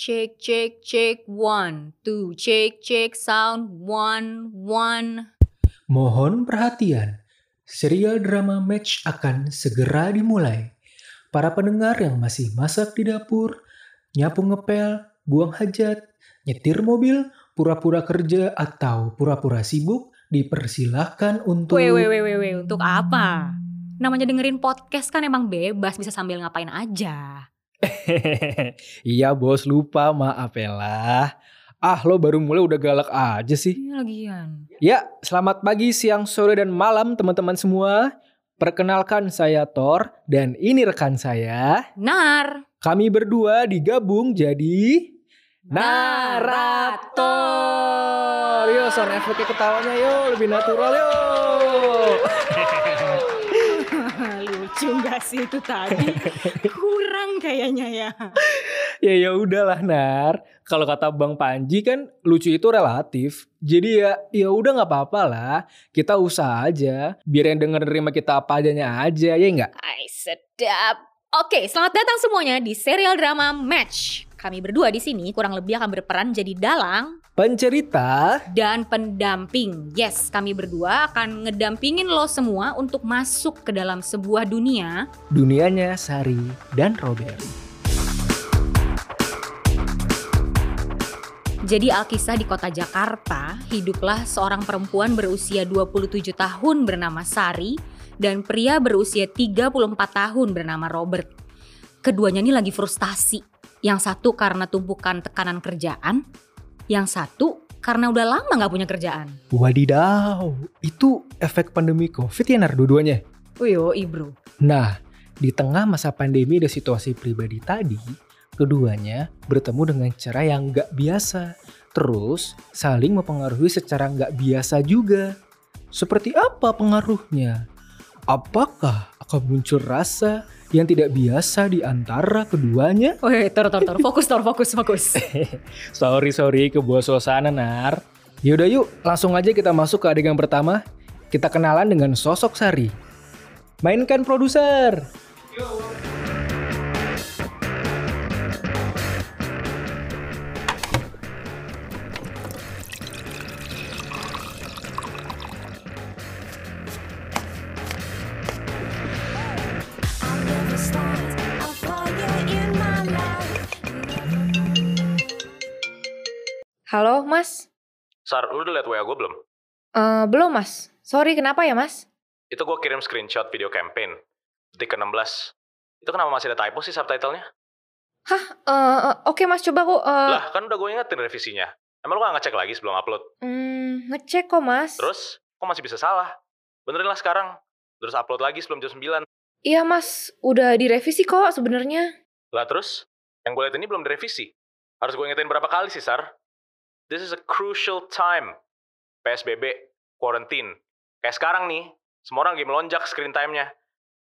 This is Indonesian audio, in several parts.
Check, check, check. One, two. Check, check. Sound. One, one. Mohon perhatian, serial drama match akan segera dimulai. Para pendengar yang masih masak di dapur, nyapu ngepel, buang hajat, nyetir mobil, pura-pura kerja, atau pura-pura sibuk, dipersilahkan untuk... Weh, weh, weh, weh, weh. Untuk apa? Namanya dengerin podcast kan emang bebas, bisa sambil ngapain aja. iya bos, lupa maaf ya lah. Ah lo baru mulai udah galak aja sih. Ini lagian. Ya, selamat pagi, siang, sore, dan malam teman-teman semua. Perkenalkan saya Thor dan ini rekan saya. Nar. Kami berdua digabung jadi Narator. Yo, sound efeknya ketawanya yo, lebih natural yo. Lucu gak sih itu tadi? Kurang kayaknya ya. ya ya udahlah Nar. Kalau kata Bang Panji kan lucu itu relatif. Jadi ya ya udah nggak apa-apa lah. Kita usaha aja. Biar yang denger nerima kita apa adanya aja ya nggak? Ay, sedap. Oke, selamat datang semuanya di serial drama Match. Kami berdua di sini kurang lebih akan berperan jadi dalang Pencerita dan pendamping. Yes, kami berdua akan ngedampingin lo semua untuk masuk ke dalam sebuah dunia dunianya Sari dan Robert. Jadi Alkisah di kota Jakarta, hiduplah seorang perempuan berusia 27 tahun bernama Sari dan pria berusia 34 tahun bernama Robert. Keduanya ini lagi frustasi. Yang satu karena tumpukan tekanan kerjaan, yang satu karena udah lama gak punya kerjaan. Wadidaw, itu efek pandemi COVID ya Nar dua-duanya? Wih, bro. Nah, di tengah masa pandemi dan situasi pribadi tadi, keduanya bertemu dengan cara yang gak biasa. Terus saling mempengaruhi secara gak biasa juga. Seperti apa pengaruhnya? Apakah akan muncul rasa yang tidak biasa di antara keduanya? Woi, tor, tor, tor. Fokus, tor, fokus, fokus. sorry, sorry, kebuah suasana, Nar. Yaudah yuk, langsung aja kita masuk ke adegan pertama. Kita kenalan dengan sosok Sari. Mainkan produser. I'll Halo, Mas. Sar, lu udah liat WA gue belum? Eh, belum, Mas. Sorry, kenapa ya, Mas? Itu gue kirim screenshot video campaign. Detik ke-16. Itu kenapa masih ada typo sih subtitlenya? Hah? Eh, eh, Oke, Mas. Coba aku... eh, Lah, kan udah gue ingetin revisinya. Emang lu gak ngecek lagi sebelum upload? hmm, ngecek kok, Mas. Terus, kok masih bisa salah? Benerin lah sekarang. Terus upload lagi sebelum jam 9. Iya, Mas. Udah direvisi kok sebenarnya. Lah terus, yang gue liat ini belum direvisi. Harus gue ingetin berapa kali sih, Sar? This is a crucial time. PSBB, quarantine. Kayak sekarang nih, semua orang lagi melonjak screen time-nya.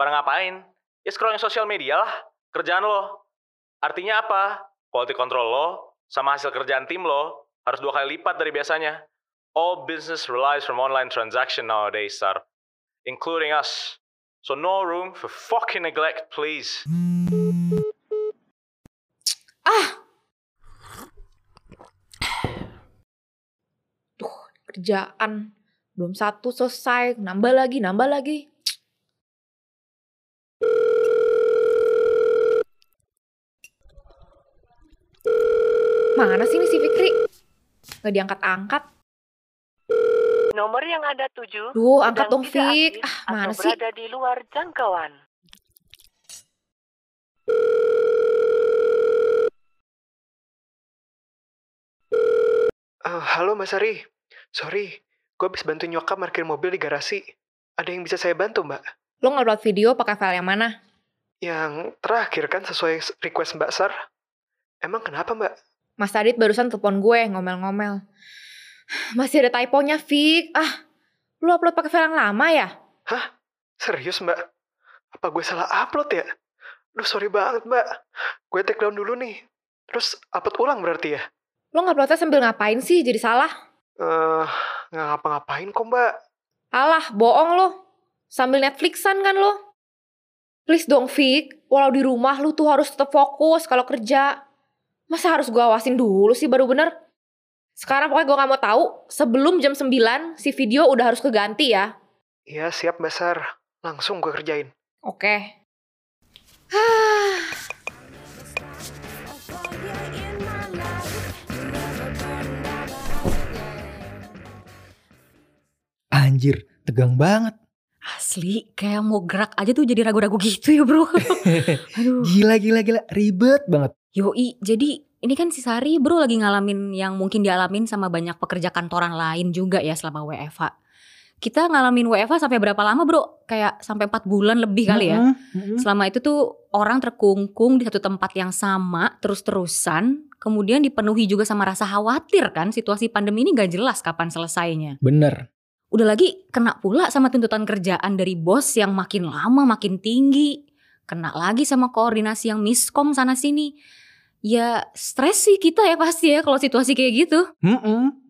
Pada ngapain? Ya scrolling sosial media lah. Kerjaan lo. Artinya apa? Quality control lo, sama hasil kerjaan tim lo, harus dua kali lipat dari biasanya. All business relies from online transaction nowadays, Sar. Including us. So no room for fucking neglect, please. Tuh, kerjaan. Belum satu selesai. Nambah lagi, nambah lagi. Mana sih ini si Fikri? Gak diangkat-angkat. Nomor yang Anda tuju Duh, angkat dong, Fik. Ah, mana sih? berada di luar jangkauan. Eh, halo Mas Ari, sorry, gue habis bantu nyokap parkir mobil di garasi. Ada yang bisa saya bantu mbak? Lo ngupload video pakai file yang mana? Yang terakhir kan sesuai request mbak Sar. Emang kenapa mbak? Mas Adit barusan telepon gue ngomel-ngomel. Masih ada typonya, Fik. Ah, lu upload pakai file yang lama ya? Hah? Serius mbak? Apa gue salah upload ya? Duh sorry banget mbak. Gue take down dulu nih. Terus upload ulang berarti ya? Lo nguploadnya sambil ngapain sih jadi salah? Eh, nggak ngapa-ngapain kok mbak. Alah, bohong lo. Sambil Netflixan kan lo? Please dong, Fik. Walau di rumah lu tuh harus tetap fokus kalau kerja. Masa harus gue awasin dulu sih baru bener? Sekarang pokoknya gue gak mau tahu sebelum jam 9 si video udah harus keganti ya. Iya siap Mbak Sar. Langsung gue kerjain. Oke. Anjir, tegang banget. Asli, kayak mau gerak aja tuh jadi ragu-ragu gitu ya bro. Aduh. Gila, gila, gila. Ribet banget. Yoi, jadi ini kan si Sari bro lagi ngalamin yang mungkin dialamin sama banyak pekerja kantoran lain juga ya selama WFH. Kita ngalamin WFH sampai berapa lama bro? Kayak sampai 4 bulan lebih kali ya. Mm-mm, mm-mm. Selama itu tuh orang terkungkung di satu tempat yang sama terus-terusan. Kemudian dipenuhi juga sama rasa khawatir kan situasi pandemi ini gak jelas kapan selesainya. Bener. Udah lagi kena pula sama tuntutan kerjaan dari bos yang makin lama makin tinggi. Kena lagi sama koordinasi yang miskom sana sini. Ya stres sih kita ya pasti ya kalau situasi kayak gitu.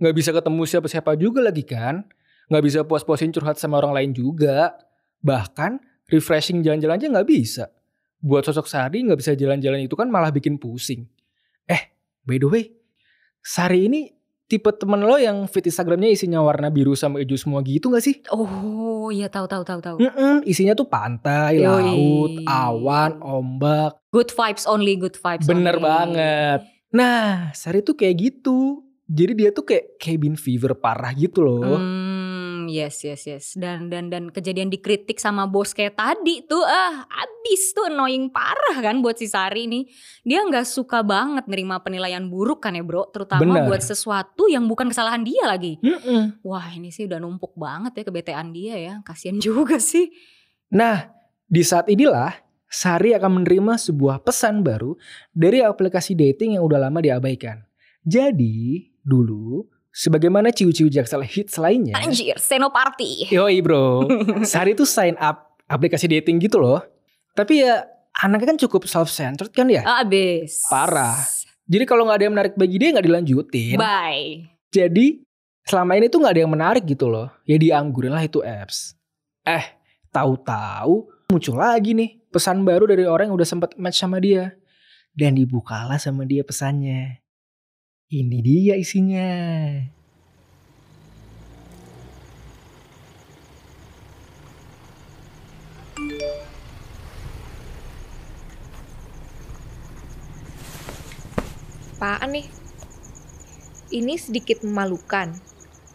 Nggak bisa ketemu siapa-siapa juga lagi kan. Nggak bisa puas-puasin curhat sama orang lain juga. Bahkan refreshing jalan-jalan aja nggak bisa. Buat sosok Sari nggak bisa jalan-jalan itu kan malah bikin pusing. Eh, by the way, Sari ini tipe temen lo yang feed Instagramnya isinya warna biru sama hijau semua gitu gak sih? Oh iya tahu tahu tahu tahu. Mm-mm, isinya tuh pantai, Yoi. laut, awan, ombak. Good vibes only, good vibes Bener only. banget. Nah, Sari tuh kayak gitu. Jadi dia tuh kayak cabin fever parah gitu loh. Hmm, yes yes yes. Dan dan dan kejadian dikritik sama bos kayak tadi tuh ah abis tuh annoying parah kan buat si Sari nih. Dia nggak suka banget nerima penilaian buruk kan ya bro, terutama Bener. buat sesuatu yang bukan kesalahan dia lagi. Mm-mm. Wah ini sih udah numpuk banget ya kebetean dia ya. Kasian juga sih. Nah, di saat inilah Sari akan menerima sebuah pesan baru dari aplikasi dating yang udah lama diabaikan. Jadi, dulu sebagaimana ciu-ciu jaksel hits lainnya. Anjir, Senoparty. Yoi bro, Sari tuh sign up aplikasi dating gitu loh. Tapi ya anaknya kan cukup self-centered kan ya. Abis. Parah. Jadi kalau nggak ada yang menarik bagi dia nggak dilanjutin. Bye. Jadi selama ini tuh nggak ada yang menarik gitu loh. Ya dianggurin lah itu apps. Eh, tahu-tahu muncul lagi nih pesan baru dari orang yang udah sempat match sama dia. Dan dibukalah sama dia pesannya. Ini dia isinya. Apaan nih? Ini sedikit memalukan.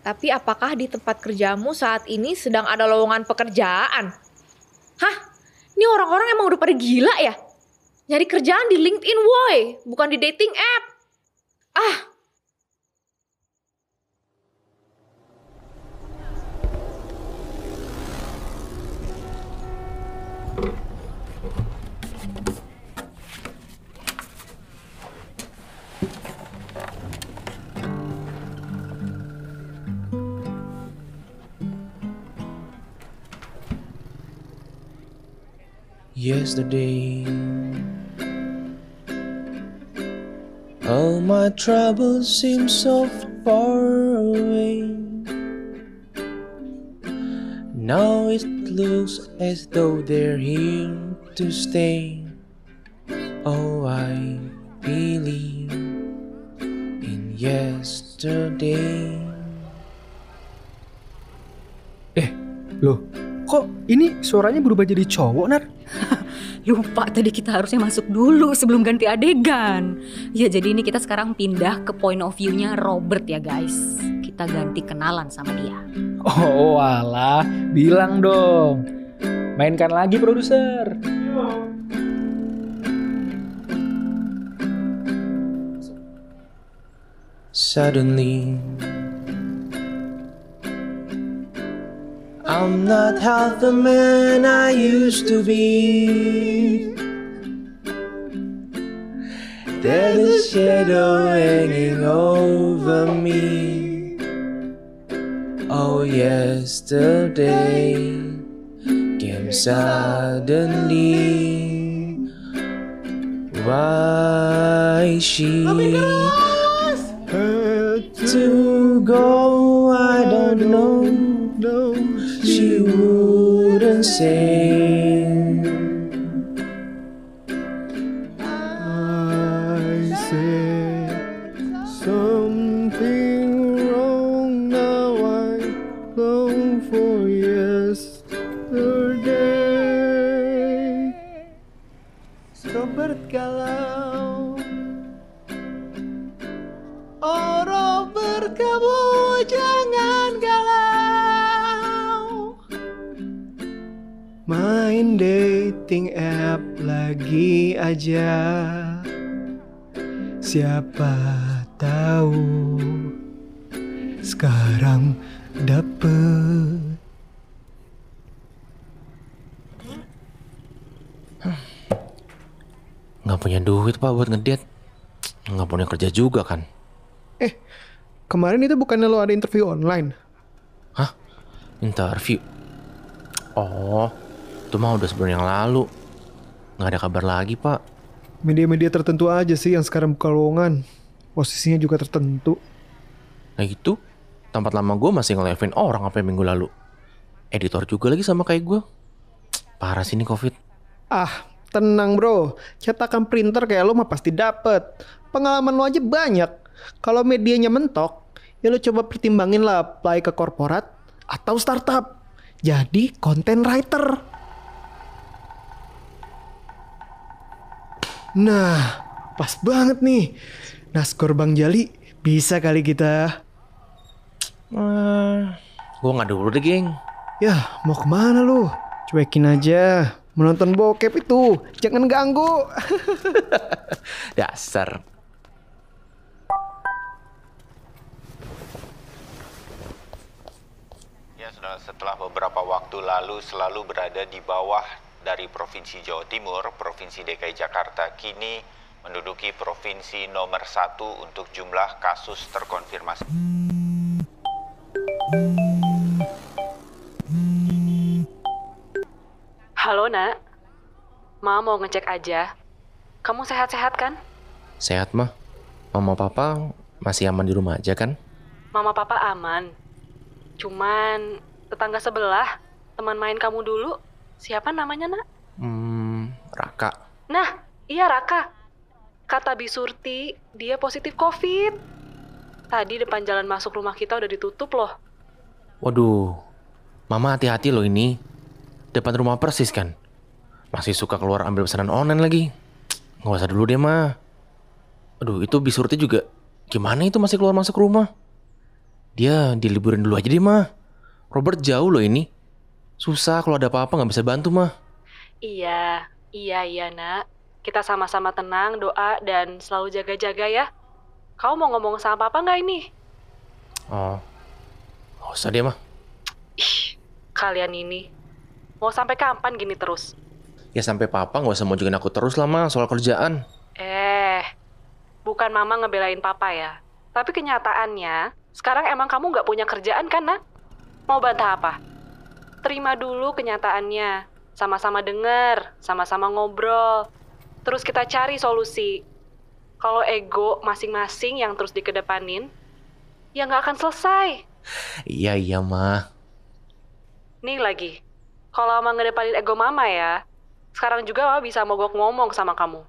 Tapi apakah di tempat kerjamu saat ini sedang ada lowongan pekerjaan? Hah? Ini orang-orang emang udah pada gila ya? Nyari kerjaan di LinkedIn woi, bukan di dating app. Ah, Yesterday, my troubles seem so far away. Now it looks as though they're here to stay. Oh, I believe in yesterday. Loh, kok ini suaranya berubah jadi cowok, Nar? Lupa tadi kita harusnya masuk dulu sebelum ganti adegan. Ya jadi ini kita sekarang pindah ke point of view-nya Robert ya guys. Kita ganti kenalan sama dia. Oh, alah, bilang dong. Mainkan lagi produser. Suddenly, I'm not half the man I used to be. There's a shadow hanging over me. Oh, yesterday came suddenly. Why she had to go? I don't know and sing. I say something. Dapet. Nggak punya duit pak buat ngedate. Nggak punya kerja juga kan. Kemarin itu bukannya lo ada interview online? Hah? Interview? Oh, itu mah udah sebulan yang lalu. Nggak ada kabar lagi pak. Media-media tertentu aja sih yang sekarang buka lowongan. Posisinya juga tertentu. Nah gitu, tempat lama gue masih nge orang sampai minggu lalu. Editor juga lagi sama kayak gue. Parah sih ini covid. Ah, tenang bro. Cetakan printer kayak lo mah pasti dapet. Pengalaman lo aja banyak. Kalau medianya mentok, ya lo coba pertimbangin lah apply ke korporat atau startup. Jadi content writer. Nah, pas banget nih. Naskor Bang Jali, bisa kali kita. Eh, gue nggak dulu deh geng. Ya, mau ke mana lu? Cuekin aja. Menonton bokep itu, jangan ganggu. Dasar. Ya, saudara, setelah beberapa waktu lalu selalu berada di bawah dari Provinsi Jawa Timur, Provinsi DKI Jakarta kini menduduki provinsi nomor satu untuk jumlah kasus terkonfirmasi. Halo nak, Ma mau ngecek aja. Kamu sehat-sehat kan? Sehat mah. Mama papa masih aman di rumah aja kan? Mama papa aman. Cuman tetangga sebelah, teman main kamu dulu, siapa namanya nak? Hmm, Raka. Nah, iya Raka. Kata Bisurti, dia positif COVID. Tadi depan jalan masuk rumah kita udah ditutup loh. Waduh, mama hati-hati loh ini. Depan rumah persis kan? Masih suka keluar ambil pesanan online lagi. Nggak usah dulu deh, mah. Aduh, itu bisurti juga. Gimana itu masih keluar masuk rumah? Dia diliburin dulu aja deh, mah. Robert jauh loh ini. Susah kalau ada apa-apa nggak bisa bantu, mah. Iya, iya, iya nak. Kita sama-sama tenang, doa, dan selalu jaga-jaga ya. Kau mau ngomong sama papa nggak ini? Oh, nggak usah deh, mah. Ih, kalian ini. Mau sampai kapan gini terus? Ya sampai papa nggak usah mau juga aku terus lah, mah, soal kerjaan. Eh, bukan mama ngebelain papa ya. Tapi kenyataannya, sekarang emang kamu nggak punya kerjaan kan, nak? Mau bantah apa? Terima dulu kenyataannya. Sama-sama denger, sama-sama ngobrol. Terus kita cari solusi. Kalau ego masing-masing yang terus dikedepanin, ya nggak akan selesai. Iya, iya, mah. Nih lagi, kalau mama ngedepanin ego mama ya, sekarang juga mama bisa mogok ngomong sama kamu.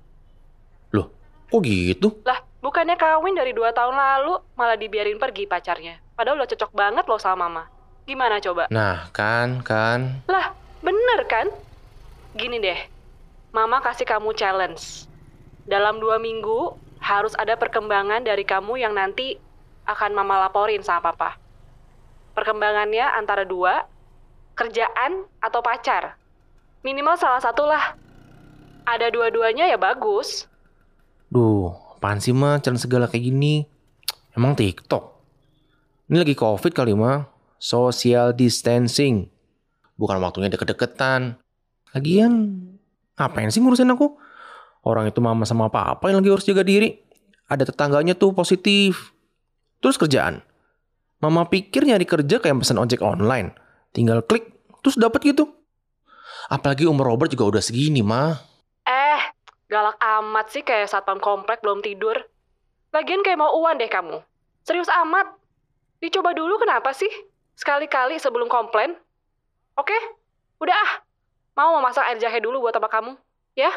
Loh, kok gitu? Lah, bukannya kawin dari dua tahun lalu, malah dibiarin pergi pacarnya. Padahal udah cocok banget loh sama mama. Gimana coba? Nah, kan, kan. Lah, bener kan? Gini deh, mama kasih kamu challenge. Dalam dua minggu, harus ada perkembangan dari kamu yang nanti akan mama laporin sama papa. Perkembangannya antara dua, kerjaan atau pacar. Minimal salah satu lah. Ada dua-duanya ya bagus. Duh, apaan sih mah challenge segala kayak gini? Emang TikTok? Ini lagi covid kali mah. Social distancing. Bukan waktunya deket-deketan. Lagian, ngapain sih ngurusin aku? Orang itu mama sama papa yang lagi harus jaga diri. Ada tetangganya tuh positif. Terus kerjaan. Mama pikir nyari kerja kayak pesan ojek online. Tinggal klik, terus dapet gitu. Apalagi umur Robert juga udah segini, mah. Eh, galak amat sih kayak satpam komplek belum tidur. Lagian kayak mau uan deh kamu. Serius amat. Dicoba dulu kenapa sih? Sekali-kali sebelum komplain. Oke? Udah ah. Mau memasak air jahe dulu buat apa kamu? Ya?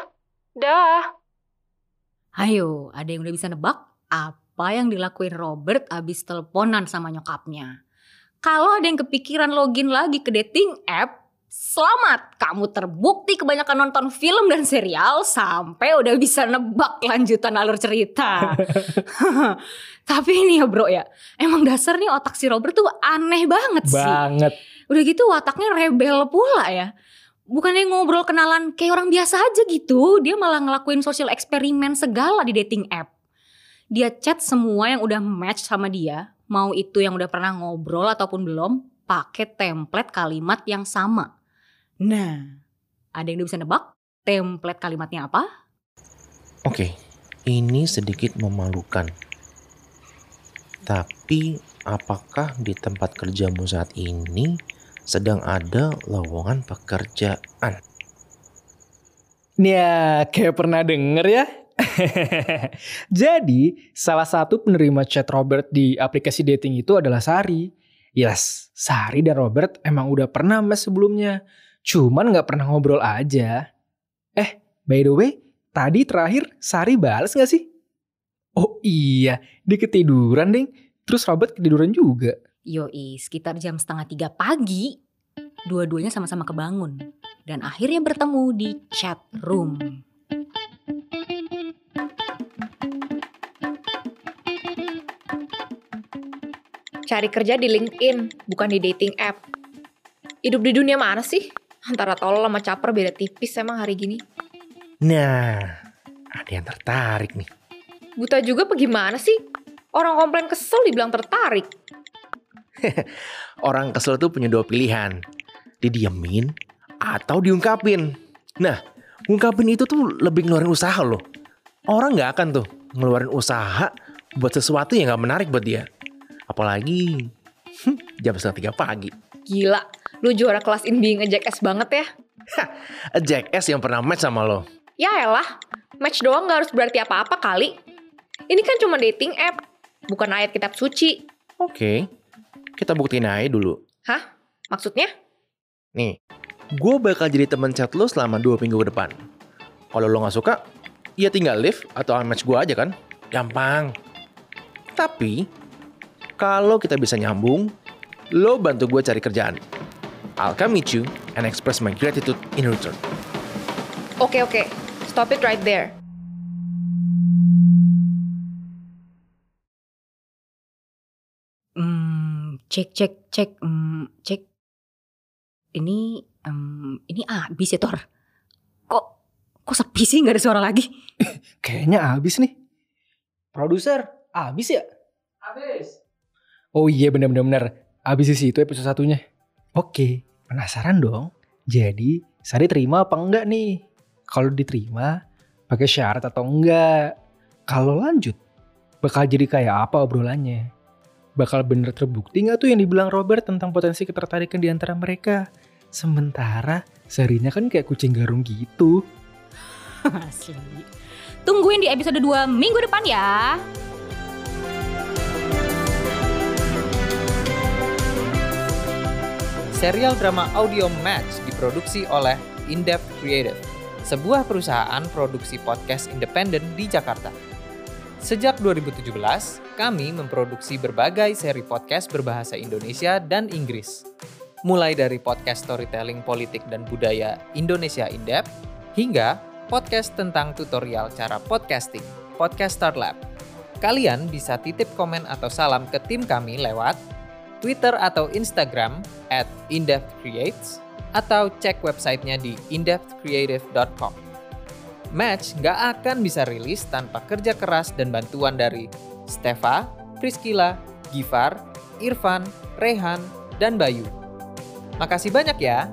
Dah. Ayo, ada yang udah bisa nebak? Apa apa yang dilakuin Robert abis teleponan sama nyokapnya. Kalau ada yang kepikiran login lagi ke dating app, selamat. Kamu terbukti kebanyakan nonton film dan serial sampai udah bisa nebak lanjutan alur cerita. Tapi ini ya bro ya, emang dasar nih otak si Robert tuh aneh banget sih. Banget. Udah gitu wataknya rebel pula ya. Bukannya ngobrol kenalan kayak orang biasa aja gitu. Dia malah ngelakuin sosial eksperimen segala di dating app. Dia chat semua yang udah match sama dia. Mau itu yang udah pernah ngobrol ataupun belum. pakai template kalimat yang sama. Nah, ada yang udah bisa nebak? Template kalimatnya apa? Oke, ini sedikit memalukan. Tapi apakah di tempat kerjamu saat ini sedang ada lowongan pekerjaan? Ya, kayak pernah denger ya. Jadi, salah satu penerima chat Robert di aplikasi dating itu adalah Sari. Yes, Sari dan Robert emang udah pernah mes sebelumnya. Cuman nggak pernah ngobrol aja. Eh, by the way, tadi terakhir Sari balas gak sih? Oh iya, dia ketiduran ding. Terus Robert ketiduran juga. Yoi, sekitar jam setengah tiga pagi. Dua-duanya sama-sama kebangun. Dan akhirnya bertemu di chat room. Cari kerja di LinkedIn, bukan di dating app. Hidup di dunia mana sih? Antara tolol sama caper beda tipis emang hari gini. Nah, ada yang tertarik nih. Buta juga apa gimana sih? Orang komplain kesel dibilang tertarik. Orang kesel tuh punya dua pilihan. Didiemin atau diungkapin. Nah, ungkapin itu tuh lebih ngeluarin usaha loh. Orang nggak akan tuh ngeluarin usaha buat sesuatu yang nggak menarik buat dia. Apalagi hmm, jam setengah tiga pagi. Gila, lu juara kelas in being a jackass banget ya. A jackass yang pernah match sama lo. Ya elah, match doang gak harus berarti apa-apa kali. Ini kan cuma dating app, bukan ayat kitab suci. Oke, kita buktiin aja dulu. Hah? Maksudnya? Nih, gue bakal jadi temen chat lo selama dua minggu ke depan. Kalau lo nggak suka, ya tinggal leave atau unmatch gue aja kan. Gampang. Tapi, kalau kita bisa nyambung, lo bantu gue cari kerjaan. I'll come meet you and express my gratitude in return. Oke oke, stop it right there. Hmm, cek cek cek hmm, cek. Ini em, ini abis ya Tor. Kok kok sepi sih nggak ada suara lagi? Kayaknya abis nih. Produser, abis ya? Abis. Oh iya bener-bener bener. Abis di situ episode satunya. Oke, penasaran dong. Jadi, Sari terima apa enggak nih? Kalau diterima, pakai syarat atau enggak? Kalau lanjut, bakal jadi kayak apa obrolannya? Bakal bener terbukti nggak tuh yang dibilang Robert tentang potensi ketertarikan di antara mereka? Sementara Sarinya kan kayak kucing garung gitu. Asli. Tungguin di episode 2 minggu depan ya. Serial drama audio Match diproduksi oleh Indep Creative, sebuah perusahaan produksi podcast independen di Jakarta. Sejak 2017, kami memproduksi berbagai seri podcast berbahasa Indonesia dan Inggris. Mulai dari podcast storytelling politik dan budaya Indonesia Indep, hingga podcast tentang tutorial cara podcasting, Podcast Start Lab. Kalian bisa titip komen atau salam ke tim kami lewat Twitter atau Instagram at indepthcreates atau cek websitenya di indepthcreative.com. Match nggak akan bisa rilis tanpa kerja keras dan bantuan dari Stefa, Priscila, Gifar, Irfan, Rehan, dan Bayu. Makasih banyak ya.